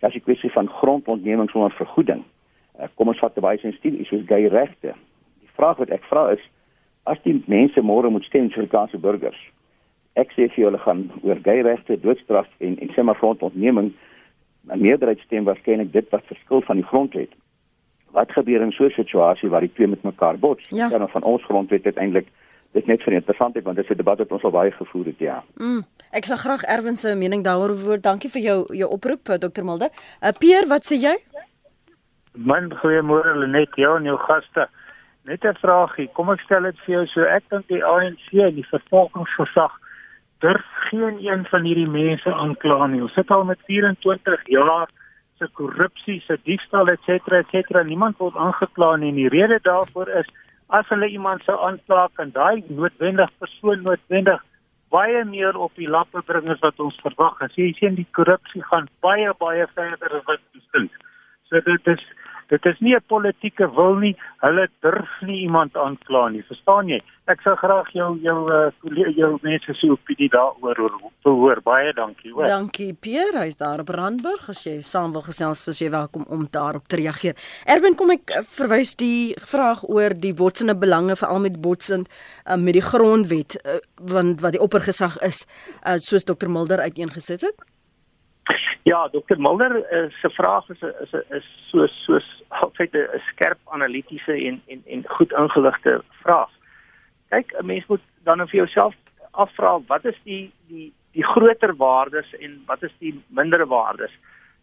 Dit is 'n kwessie van grondontneming sonder vergoeding. Uh, kom ons vat te baie sensitief is soos gay regte. Die vraag wat ek vra is as die mense môre moet stem vir kanse burgers. ek sê vir julle gaan oor gay regte, doodstraf en en sê maar grondontneming 'n meerderheid stem waarskynlik dit wat verskil van die grondwet. Wat gebeur in so 'n situasie waar die twee met mekaar bots?
Ja.
Dan van ons grondwet uiteindelik dit net vir interessantheid want dit is 'n debat wat ons al baie gevoer het, ja.
Mm. Ek sal graag Erwin se mening daaroor hoor. Dankie vir jou jou oproep eh, Dr. Mulder. Uh, Peer, wat sê jy?
Man, goeiemôre Lenet, jou en jou gaste. Net 'n vraagie. Kom ek stel dit vir jou so ek dink die ANC en die vervolgingsgesag durf geen een van hierdie mense aankla nie. Ons sit al met 24 jaar se korrupsie, se diefstal et cetera et cetera. Niemand word aangekla nie. En die rede daarvoor is as hulle iemand sou aankla en daai noodwendig persoon noodwendig baie meer op die lappe bring as wat ons verwag. As jy sien die korrupsie gaan baie baie verder as wat ons dink. So dit is dit is nie 'n politieke wil nie. Hulle durf nie iemand aankla nie. Verstaan jy? Ek sou graag jou jou uh, jou mense se opinie daaroor hoor. Baie dankie, hoor.
Dankie Peer, hy's daar op Randburg. As jy saam wil gesels, as jy welkom om daarop te reageer. Erwin, kom ek eh, verwys die vraag oor die botsende belange veral met botsend uh, met die grondwet uh, want wat die oppergesag is, uh, soos Dr Mulder uiteengesit het.
Ja, Dr Mulder uh, se vraag is is is so so altyd 'n skerp analitiese en en en goed ingeligte vraag. Kyk, 'n mens moet dan vir jouself afvra wat is die die die groter waardes en wat is die mindere waardes?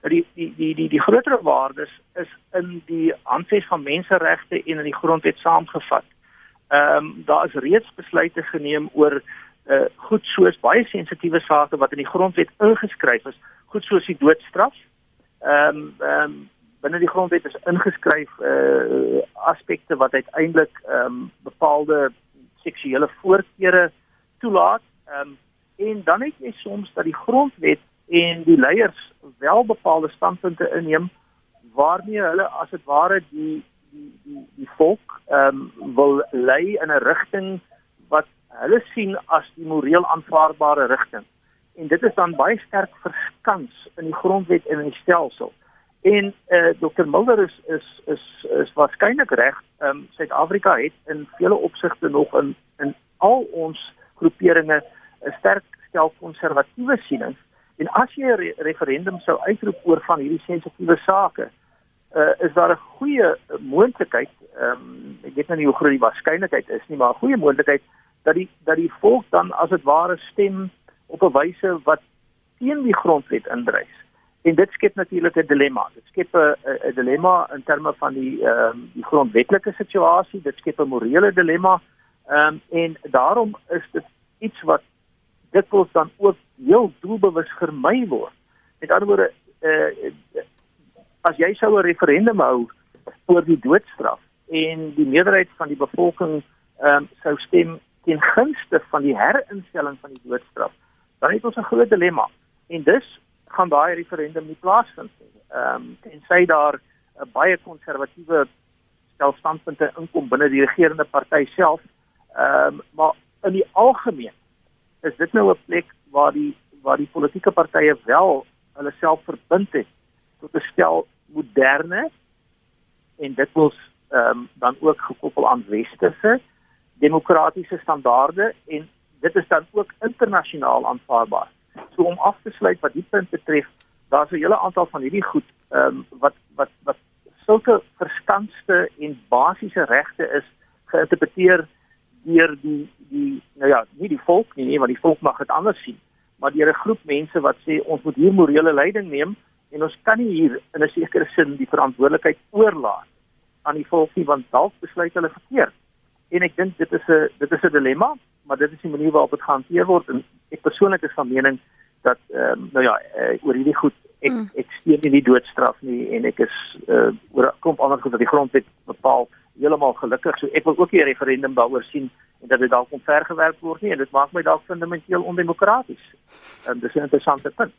Dat die die die die die groter waardes is in die handves van menseregte en in die grondwet saamgevat. Ehm um, daar is reeds besluite geneem oor uh goed soos baie sensitiewe sake wat in die grondwet ingeskryf is goed soos die doodstraf. Ehm um, ehm um, binne die grondwet is ingeskryf uh aspekte wat uiteindelik ehm um, bepaalde seksuele voorkeure toelaat. Ehm um, en dan het jy soms dat die grondwet en die leiers wel bepaalde standpunte inneem waarmee hulle as dit ware die die die die volk ehm um, wil lei in 'n rigting wat hulle sien as die moreel aanvaarbare rigting en dit is dan baie sterk verskans in die grondwet en in die stelsel. En eh uh, Dr Mulder is is is is waarskynlik reg. Ehm um, Suid-Afrika het in vele opsigte nog in in al ons groeperinge 'n sterk stel konservatiewe sienings. En as jy 'n re referendum sou uitroep oor van hierdie sensitiewe sake, eh uh, is daar 'n goeie moontlikheid, ehm um, ek weet nou nie hoe groot die waarskynlikheid is nie, maar 'n goeie moontlikheid dat die dat die volk dan as dit ware stem op 'n wyse wat teen die grondwet indrys. En dit skep natuurlik 'n dilemma. Dit skep 'n 'n dilemma in terme van die ehm um, die grondwetlike situasie, dit skep 'n morele dilemma. Ehm um, en daarom is dit iets wat word dan ook heel doelbewus vermy word. Met ander woorde, eh uh, as jy sou 'n referendum hou oor die doodstraf en die meerderheid van die bevolking ehm um, sou stem teen gunste van die herinstelling van die doodstraf, dan het ons 'n groot dilemma. En dus gaan daai referendum nie plaasvind nie. Ehm um, tensy daar 'n uh, baie konservatiewe stelstandpunte inkom binne die regerende party self. Ehm um, maar in die algemeen is dit nou 'n plek waar die waar die politieke partye wel hulle self verbind het tot 'n stel moderne en dit wels ehm um, dan ook gekoppel aan westerse demokratiese standaarde en dit is dan ook internasionaal aanvaarbaar. So om af te sluit wat die punt betref, daar's 'n hele aantal van hierdie goed ehm um, wat wat wat sulke verstandste en basiese regte is geïnterpreteer deur die die nou ja, nie die volk nie, nie want die volk mag dit anders sien, maar deur 'n groep mense wat sê ons moet hier morele leiding neem en ons kan nie hier in 'n sekere sin die verantwoordelikheid oorlaat aan die volk nie want dalk besluit hulle verkeerd. En ek dink dit is 'n dit is 'n dilemma maar dit is die manier waarop dit gehanteer word en ek persoonlik is van mening dat ehm um, nou ja uh, oor hierdie goed ek mm. ek steun nie die doodstraf nie en ek is uh, oor kom anders goed dat die grondwet bepaal heeltemal gelukkig. So ek wil ook 'n referendum daaroor sien en dat dit dalk omvergewerk word nie en dit maak my dalk fundamenteel ondemokraties. En dis 'n interessante punt.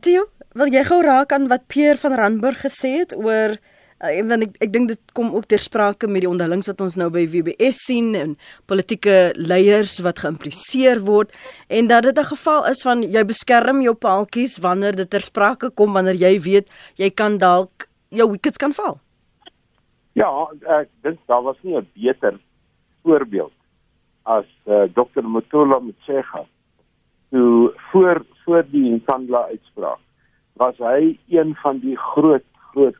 Tio, wil jy gou raak aan wat Pierre van Randburg gesê het oor Uh, want ek ek dink dit kom ook ter sprake met die onderlinge wat ons nou by WBS sien en politieke leiers wat geïmpliseer word en dat dit 'n geval is van jy beskerm jou paaltjies wanneer dit ter sprake kom wanneer jy weet jy kan dalk jou wickets kan val.
Ja, ek dink daar was nie 'n beter voorbeeld as uh, Dr. Mutula Mthega toe voor voor die Nkandla uitspraak was hy een van die groot groot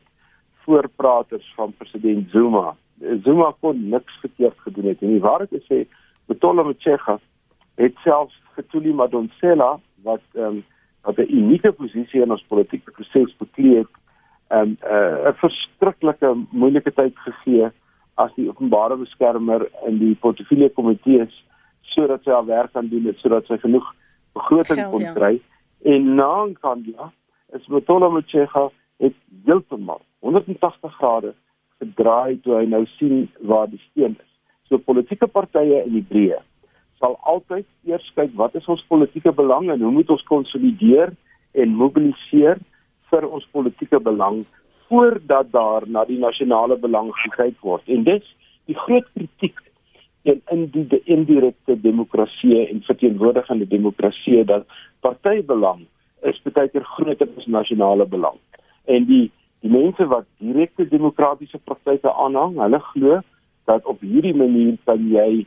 voorpraters van president Zuma. Zuma kon niks verkeerd gedoen het en die waarheid is sê Betola Machega het selfs Getuli Madonsela wat ehm um, wat 'n unieke posisie in ons politieke proses bekleed het, ehm um, 'n uh, verskriklike moeilike tyd gegee as die openbare beskermer in die portefeulje komitee is sodat sy haar werk kan doen sodat sy genoeg begroting Geld, kon ja. kry ja. en na Nkandla is Betola Machega het heeltemal 180 grade gedraai toe hy nou sien waar die steen is. So politieke partye in die breë sal altyd eers kyk wat is ons politieke belang en hoe moet ons konsolideer en mobiliseer vir ons politieke belang voordat daar na die nasionale belang gekyk word. En dit die groot kritiek in in die, die indirekte demokrasie en verteenwoordigende demokrasie dat partybelang is baie keer groter as nasionale belang. En die die mense wat direkte demokratiese praktyke aanhang, hulle glo dat op hierdie manier kan jy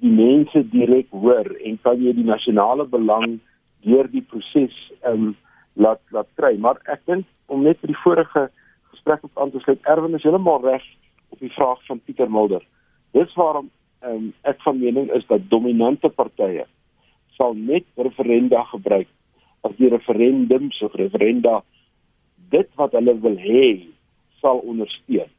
die mense direk hoor en kan jy die nasionale belang deur die proses um laat laat kry. Maar ek dink om net vir die vorige gesprek op aan te sluit, Erwin is heeltemal reg op die vraag van Pieter Mulder. Dis waarom um ek van mening is dat dominante partye sal net referenda gebruik as die referendums of referenda dit wat hulle wil hê sal ondersteun.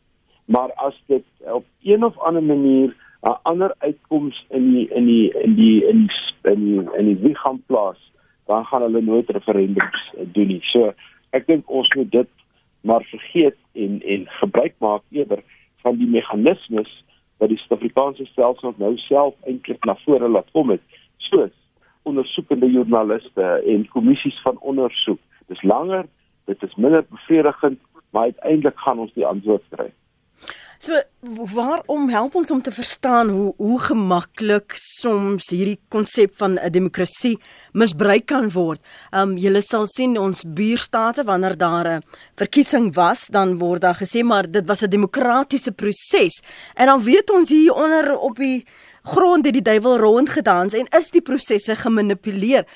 Maar as dit op een of ander manier 'n ander uitkoms in die in die in die in die in die, in die liggaam plaas, dan gaan hulle nooit referendums doen nie. So ek dink ons moet dit maar vergeet en en gebruik maak eerder van die meganismes wat die Suid-Afrikaanse stelsel nou self eintlik na vore laat kom het. Soos ondersoekende joernaliste en kommissies van ondersoek. Dis langer, dit is minder bevredigend, maar uiteindelik gaan ons die antwoord kry.
So waarom help ons om te verstaan hoe hoe gemaklik soms hierdie konsep van 'n demokrasie misbruik kan word. Um julle sal sien ons buurstate wanneer daar 'n verkiesing was, dan word daar gesê maar dit was 'n demokratiese proses. En dan weet ons hier onder op die grond het die duiwel rondgedans en is die prosesse gemanipuleer.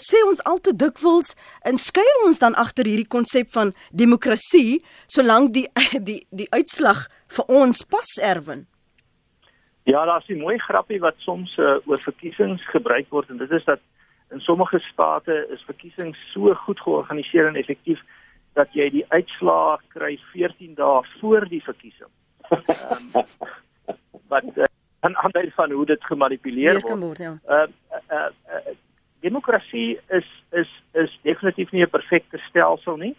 Sê ons al te dikwels en skuil ons dan agter hierdie konsep van demokrasie solank die die die uitslag vir ons pas erwin.
Ja, daar's 'n mooi grappie wat soms uh, oor verkiesings gebruik word en dit is dat in sommige state is verkiesings so goed georganiseer en effektief dat jy die uitslae kry 14 dae voor die verkiesing. Um, wat uh, aan ander van hoe dit gemanipuleer word. word ja. uh, uh, uh, demokrasie is is is definitief nie 'n perfekte stelsel nie.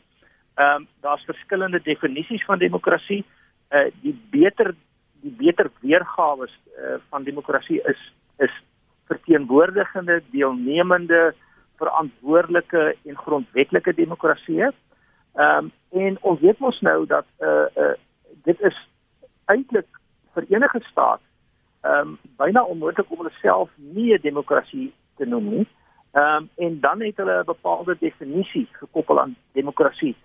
Ehm um, daar's verskillende definisies van demokrasie. Uh die beter die beter weergawe uh, van demokrasie is is verteenwoordigende, deelnemende, verantwoordelike en grondwetlike demokrasie. Ehm um, en ons weet mos nou dat uh uh dit is eintlik vir enige staat ehm um, byna onmoontlik om hulle self nie 'n demokrasie te noem nie. Ehm um, en dan het hulle 'n bepaalde definisie gekoppel aan demokrasie.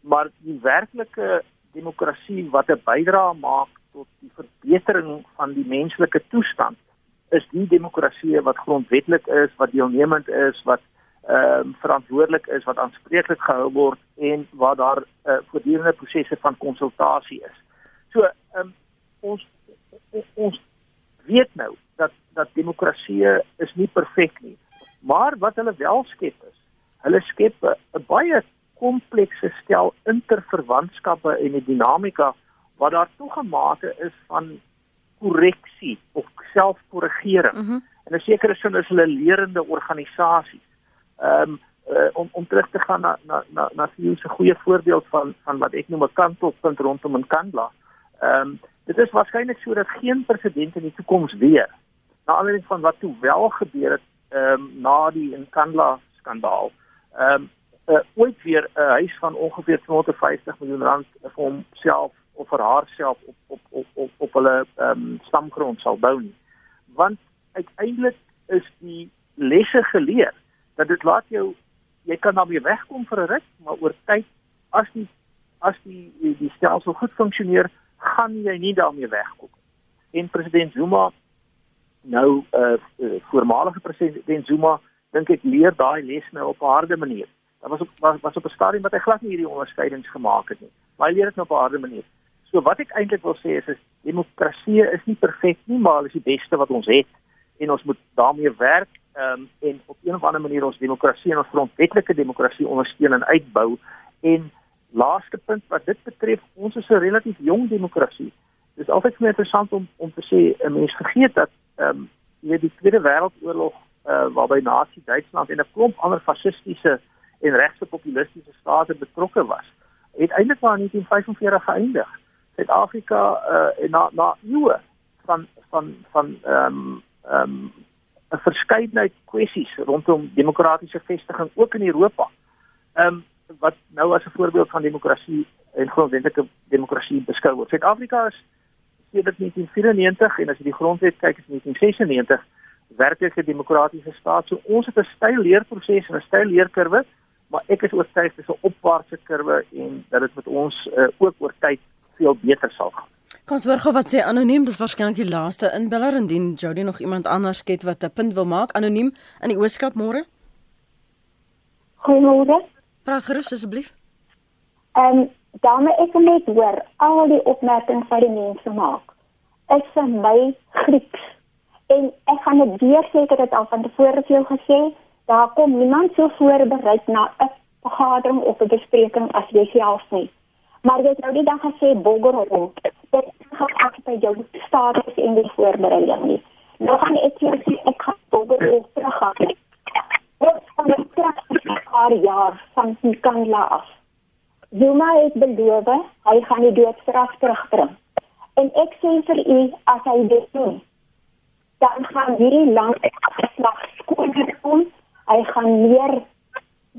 Maar die werklike demokrasie wat 'n bydrae maak tot die verbetering van die menslike toestand is die demokrasie wat grondwetlik is, wat deelnemend is, wat ehm um, verantwoordelik is, wat aanspreeklik gehou word en waar daar 'n uh, voortdurende prosesse van konsultasie is. So ehm um, ons ons weet nou dat dat demokrasie is nie perfek nie. Maar wat hulle wel skep is, hulle skep 'n baie komplekse stel interverwantskappe en 'n dinamika wat daar toegemate is van korreksie of selfkorrigering. Mm -hmm. En 'n sekere sin is hulle lerende organisasies. Ehm um, uh, om om terug te gaan na na na na 'n goeie voorbeeld van van wat ek noem 'n kantelpunt rondom 'n Kandla. Ehm um, dit is waarskynlik sodat geen president in die toekoms weer na aanleiding van wat toe wel gebeur het ehm um, na die Nkandla skandaal ehm um, uh, ooit weer 'n huis van ongeveer 250 miljoen rand vir homself of vir haarself op op op op, op hulle ehm um, stamgrond sal bou nie. Want uiteindelik is die lesse geleer dat dit laat jou jy kan weer wegkom vir 'n ruk, maar oor tyd as die as die die stelsel goed funksioneer, gaan jy nie daarmee wegkom. En president Zuma nou 'n uh, uh, voormalige president Zuma dink ek leer daai les nou op 'n harde manier. Daar was op was, was op 'n stadium wat hy glad nie hierdie onderskeidings gemaak het nie. Maar hy leer dit nou op 'n harde manier. So wat ek eintlik wil sê is is demokrasie is nie perfek nie, maar is die beste wat ons het en ons moet daarmee werk um, en op 'n of ander manier ons demokrasie en ons grondwetlike demokrasie ondersteun en uitbou en laaste punt wat dit betref, ons is 'n relatief jong demokrasie. Dit is altyd my interessant om om te sê 'n mens vergeet dat ehm um, jy die Tweede Wêreldoorlog uh, waarby Nazi Duitsland en 'n klomp ander fasistiese en regse populistiese state betrokke was, het eintlik maar in 1945 geëindig. Suid-Afrika uh, en na na eeue van van van ehm um, ehm um, 'n verskeidenheid kwessies rondom demokratiese vestiging ook in Europa. Ehm um, wat nou as 'n voorbeeld van demokrasie en grondwetlike demokrasie beskou word. Suid-Afrika is sedert 1994 en as jy die grondwet kyk is 1996 werklike demokratiese staat. So ons het 'n styl leerproses en 'n styl leerkurwe, maar ek is oortuig dis 'n opwaartse kurwe en dat dit met ons uh, ook oor tyd veel beter sal gaan.
Kom ons hoor gou wat sê anoniem, dis waarskynlik die laaste inbeller indien Jody nog iemand anders het wat 'n punt wil maak anoniem in die ooskap môre.
Goeiemôre.
Praat gerus asseblief.
Ehm um, dame ek net hoor al die opmerkings wat die mense maak. Is vir my Grieks. En ek gaan dit weer sê ek het al van tevore vir jou gesê, daar kom niemand so voorberei na 'n vergadering of 'n bespreking as jy self nie. Maar jy het nou die dag gesê bogger rond. Dit gaan af by jou status en die voorbereiding nie. Nou gaan ek jou sê ek gaan bogger rond teruggaan. Wat van die paar jaar van die kanla af. Zuma het beloof hy gaan die doodstraf terugbring. En ek sê vir u as hy dit doen, dan gaan hierdie land geslag skoon kom. Hy gaan meer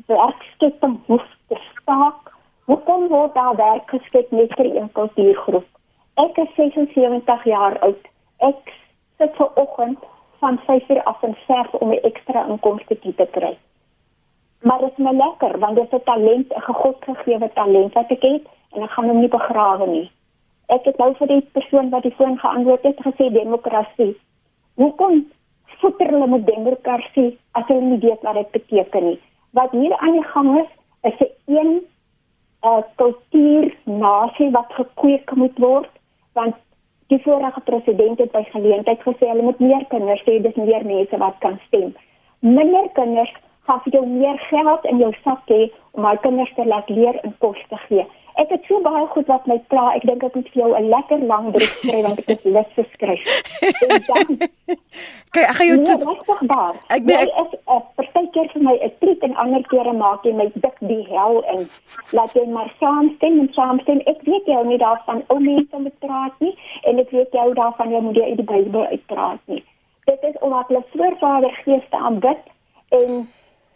werkskepping hoef te staak. Hoekom word daar werk geskep net vir een kultuurgroep? Ek is 76 jaar oud. Ek sit ver oggend van 5 uur af en verf om 'n ekstra inkomste te kry maar dit is my lekker want dit is 'n talent, 'n gegodgegewe talent wat ek het en ek gaan hom nie begrawe nie. Ek het nou vir die persoon wat die foon geantwoord het gesê demokrasie. Hoekom voeter hulle met demokrasie as hulle nie weet wat dit beteken nie? Wat hier aan die gang is, is 'n een 'n uh, kultuur nasie wat gekweek moet word want die vorige president het by geleentheid gesê hulle moet meer kinders hê, dis meer mense wat kan stem. Minder kinders gaan vir jou meer geld in jou sak hê om my kinders te laat leer en kos te gee. Ek het so baie goed wat my pla, ek dink ek moet vir jou 'n lekker lang brief skryf want ek het lus geskryf.
Kyk, ek gaan jou
nee, tot Ek ben ek is 'n uh, partykeer vir my 'n triek en ander kere maak jy my dik die hel in. Laat jy maar saamstem en saamstem. Ek weet jy nie daarvan ou mense moet praat nie en ek weet jy daarvan jy moet jy uit die Bybel uitpraat nie. Dit is omdat hulle voorvader geeste aanbid en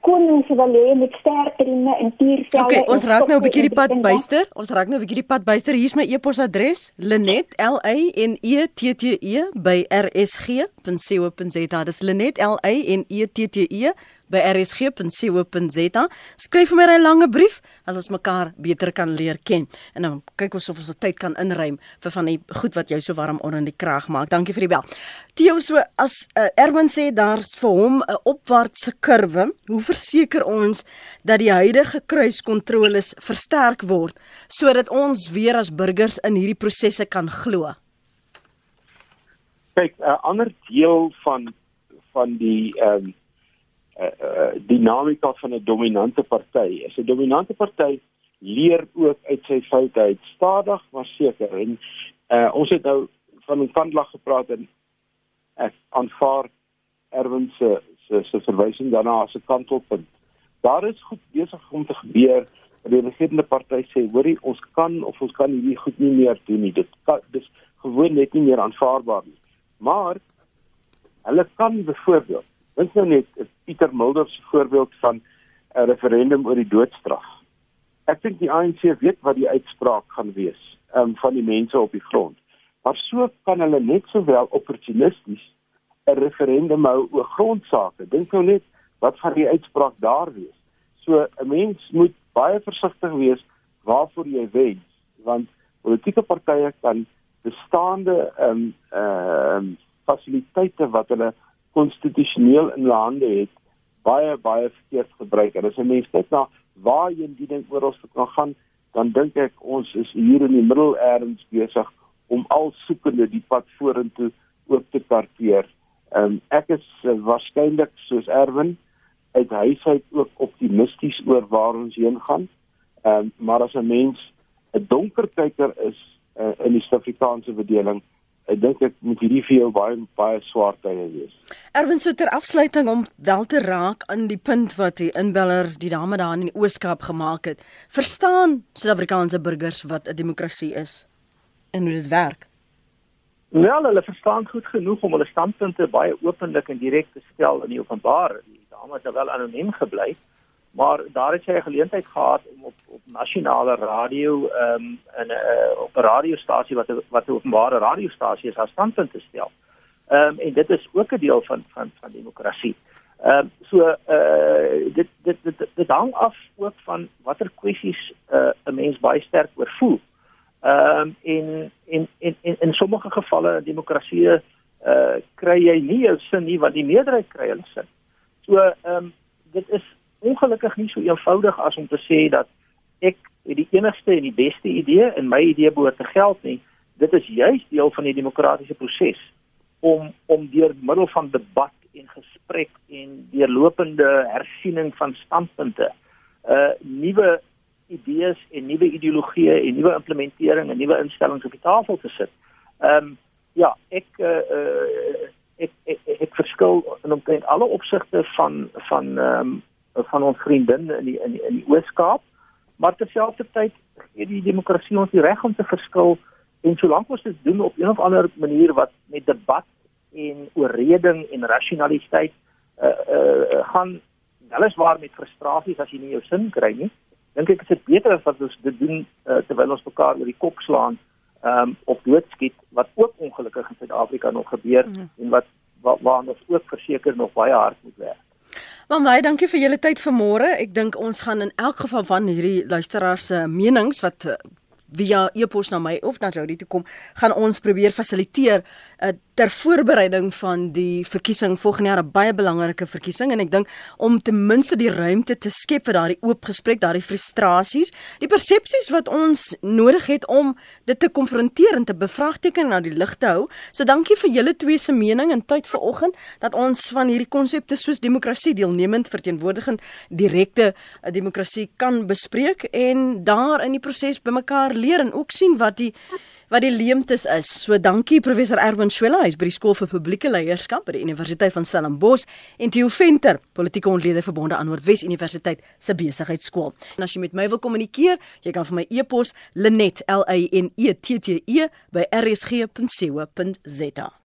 konings wil hê met sterkeringe en tierselle.
Okay, ons raak nou 'n bietjie die pad byster. Ons raak nou 'n bietjie die pad byster. Hier is my e-posadres: linet l a n e t t e by rsg.co.za. Dis linet l a n e t t e by rsg.co.za. Skryf vir my 'n lange brief dat ons mekaar beter kan leer ken. En dan kyk ons of ons tyd kan inruim vir van die goed wat jou so warm onder in die krag maak. Dankie vir die bel. Theo so as uh, Erwin sê daar's vir hom 'n opwaartse kurwe. Hoe verseker ons dat die huidige kruiskontroles versterk word sodat ons weer as burgers in hierdie prosesse kan glo?
Kyk, 'n uh, ander deel van van die ehm um, uh, dinamika van 'n dominante party. As 'n dominante party leer ook uit sy foute uit, stadig maar seker. En uh, ons het nou van 'n kantlag gepraat en ek aanvaar Erwin se se se verwysing daarna as 'n kantelpunt. Daar is goed besig om te gebeur. Die regerende party sê, hoorie, ons kan of ons kan hierdie goed nie meer doen nie. Dit kan dis gewoon net nie meer aanvaarbaar nie. Maar hulle kan byvoorbeeld Dink nou net Pieter Mulder se voorbeeld van 'n referendum oor die doodstraf. Ek dink die ANC weet wat die uitspraak gaan wees um, van die mense op die grond. Maar so kan hulle net sowel opportunisties 'n referendum hou oor grondsake. Dink nou net wat gaan die uitspraak daar wees. So 'n mens moet baie versigtig wees waarvoor jy wens, want politieke partye kan bestaande ehm um, ehm um, fasiliteite wat hulle konstitusioneel in hulle hande het baie baie verkeerd gebruik. En as 'n mens kyk na waarheen die ding oral kan gaan, dan dink ek ons is hier in die middel erns besig om al soekende die pad vorentoe oop te karteer. Um, ek is uh, waarskynlik soos Erwin uit huis uit ook optimisties oor waar ons heen gaan. Ehm um, maar as 'n mens 'n donker kyker is uh, in die Suid-Afrikaanse verdeling, ek dink ek moet hierdie vir jou baie baie swaar tye wees.
Erwin so ter afsluiting om wel te raak aan die punt wat die inbeller die dame daar in die Ooskaap gemaak het. Verstaan Suid-Afrikaanse burgers wat 'n demokrasie is en hoe dit werk?
Wel, hulle verstaan goed genoeg om hulle standpunte baie openlik en direk te stel in die openbaar. Die dame het wel anoniem gebly, maar daar het sy 'n geleentheid gehad om op op nasionale radio ehm um, in 'n uh, op 'n radiostasie wat wat 'n openbare radiostasie is, haar standpunt te stel. Ehm um, en dit is ook 'n deel van van van demokrasie. Ehm um, so eh uh, dit, dit dit dit hang af ook van watter kwessies eh uh, 'n mens baie sterk oor voel. Ehm um, en in in in in sommige gevalle demokrasie eh uh, kry jy nie jou sin nie want die meerderheid kry hulle sin. So ehm um, dit is ongelukkig nie so eenvoudig as om te sê dat ek het die enigste en die beste idee en my idee behoort te geld nie. Dit is juis deel van die demokratiese proses om om deur middel van debat en gesprek en deurlopende hersiening van standpunte uh nuwe idees en nuwe ideologieë en nuwe implementering en nuwe instellings op die tafel te sit. Ehm um, ja, ek uh, uh ek, ek ek verskil in omtrent alle opsigte van van ehm um, van ons vriendin in die in die, in die Oos-Kaap, maar terselfdertyd gee die demokrasie ons die reg om te verskil en solank ons dit doen op een of ander manier wat met debat en oorreding en rasionaliteit uh uh gaan weliswaar met frustrasies as jy nie jou sin kry nie dink ek is dit beter as wat ons dit doen uh, terwyl ons mekaar oor die kop slaan um, of doodskiet wat ook ongelukkig in Suid-Afrika nog gebeur mm. en wat waar wa ons ook verseker nog baie hard moet werk.
Maar baie dankie vir julle tyd vanmôre. Ek dink ons gaan in elk geval van hierdie luisteraars se menings wat uh, via e-pos na my of na Jody toe kom, gaan ons probeer fasiliteer uh, ter voorbereiding van die verkiesing volgende jaar 'n baie belangrike verkiesing en ek dink om ten minste die ruimte te skep vir daardie oop gesprek, daardie frustrasies, die persepsies wat ons nodig het om dit te konfronteer en te bevraagteken en na die lig te hou. So dankie vir julle twee se mening en tyd vanoggend dat ons van hierdie konsepte soos demokrasie deelnemend verteenwoordigend direkte eh, demokrasie kan bespreek en daar in die proses bymekaar leer en ook sien wat die wat die leemtes is. So dankie professor Erwin Swela, hy's by die skool vir publieke leierskap by die Universiteit van Stellenbosch en Theo Venter, politieke ontleder verbonde aan Noordwes Universiteit se besigheidskool. En as jy met my wil kommunikeer, jy kan vir my e-pos linet l a n e t t e by rsg.co.za.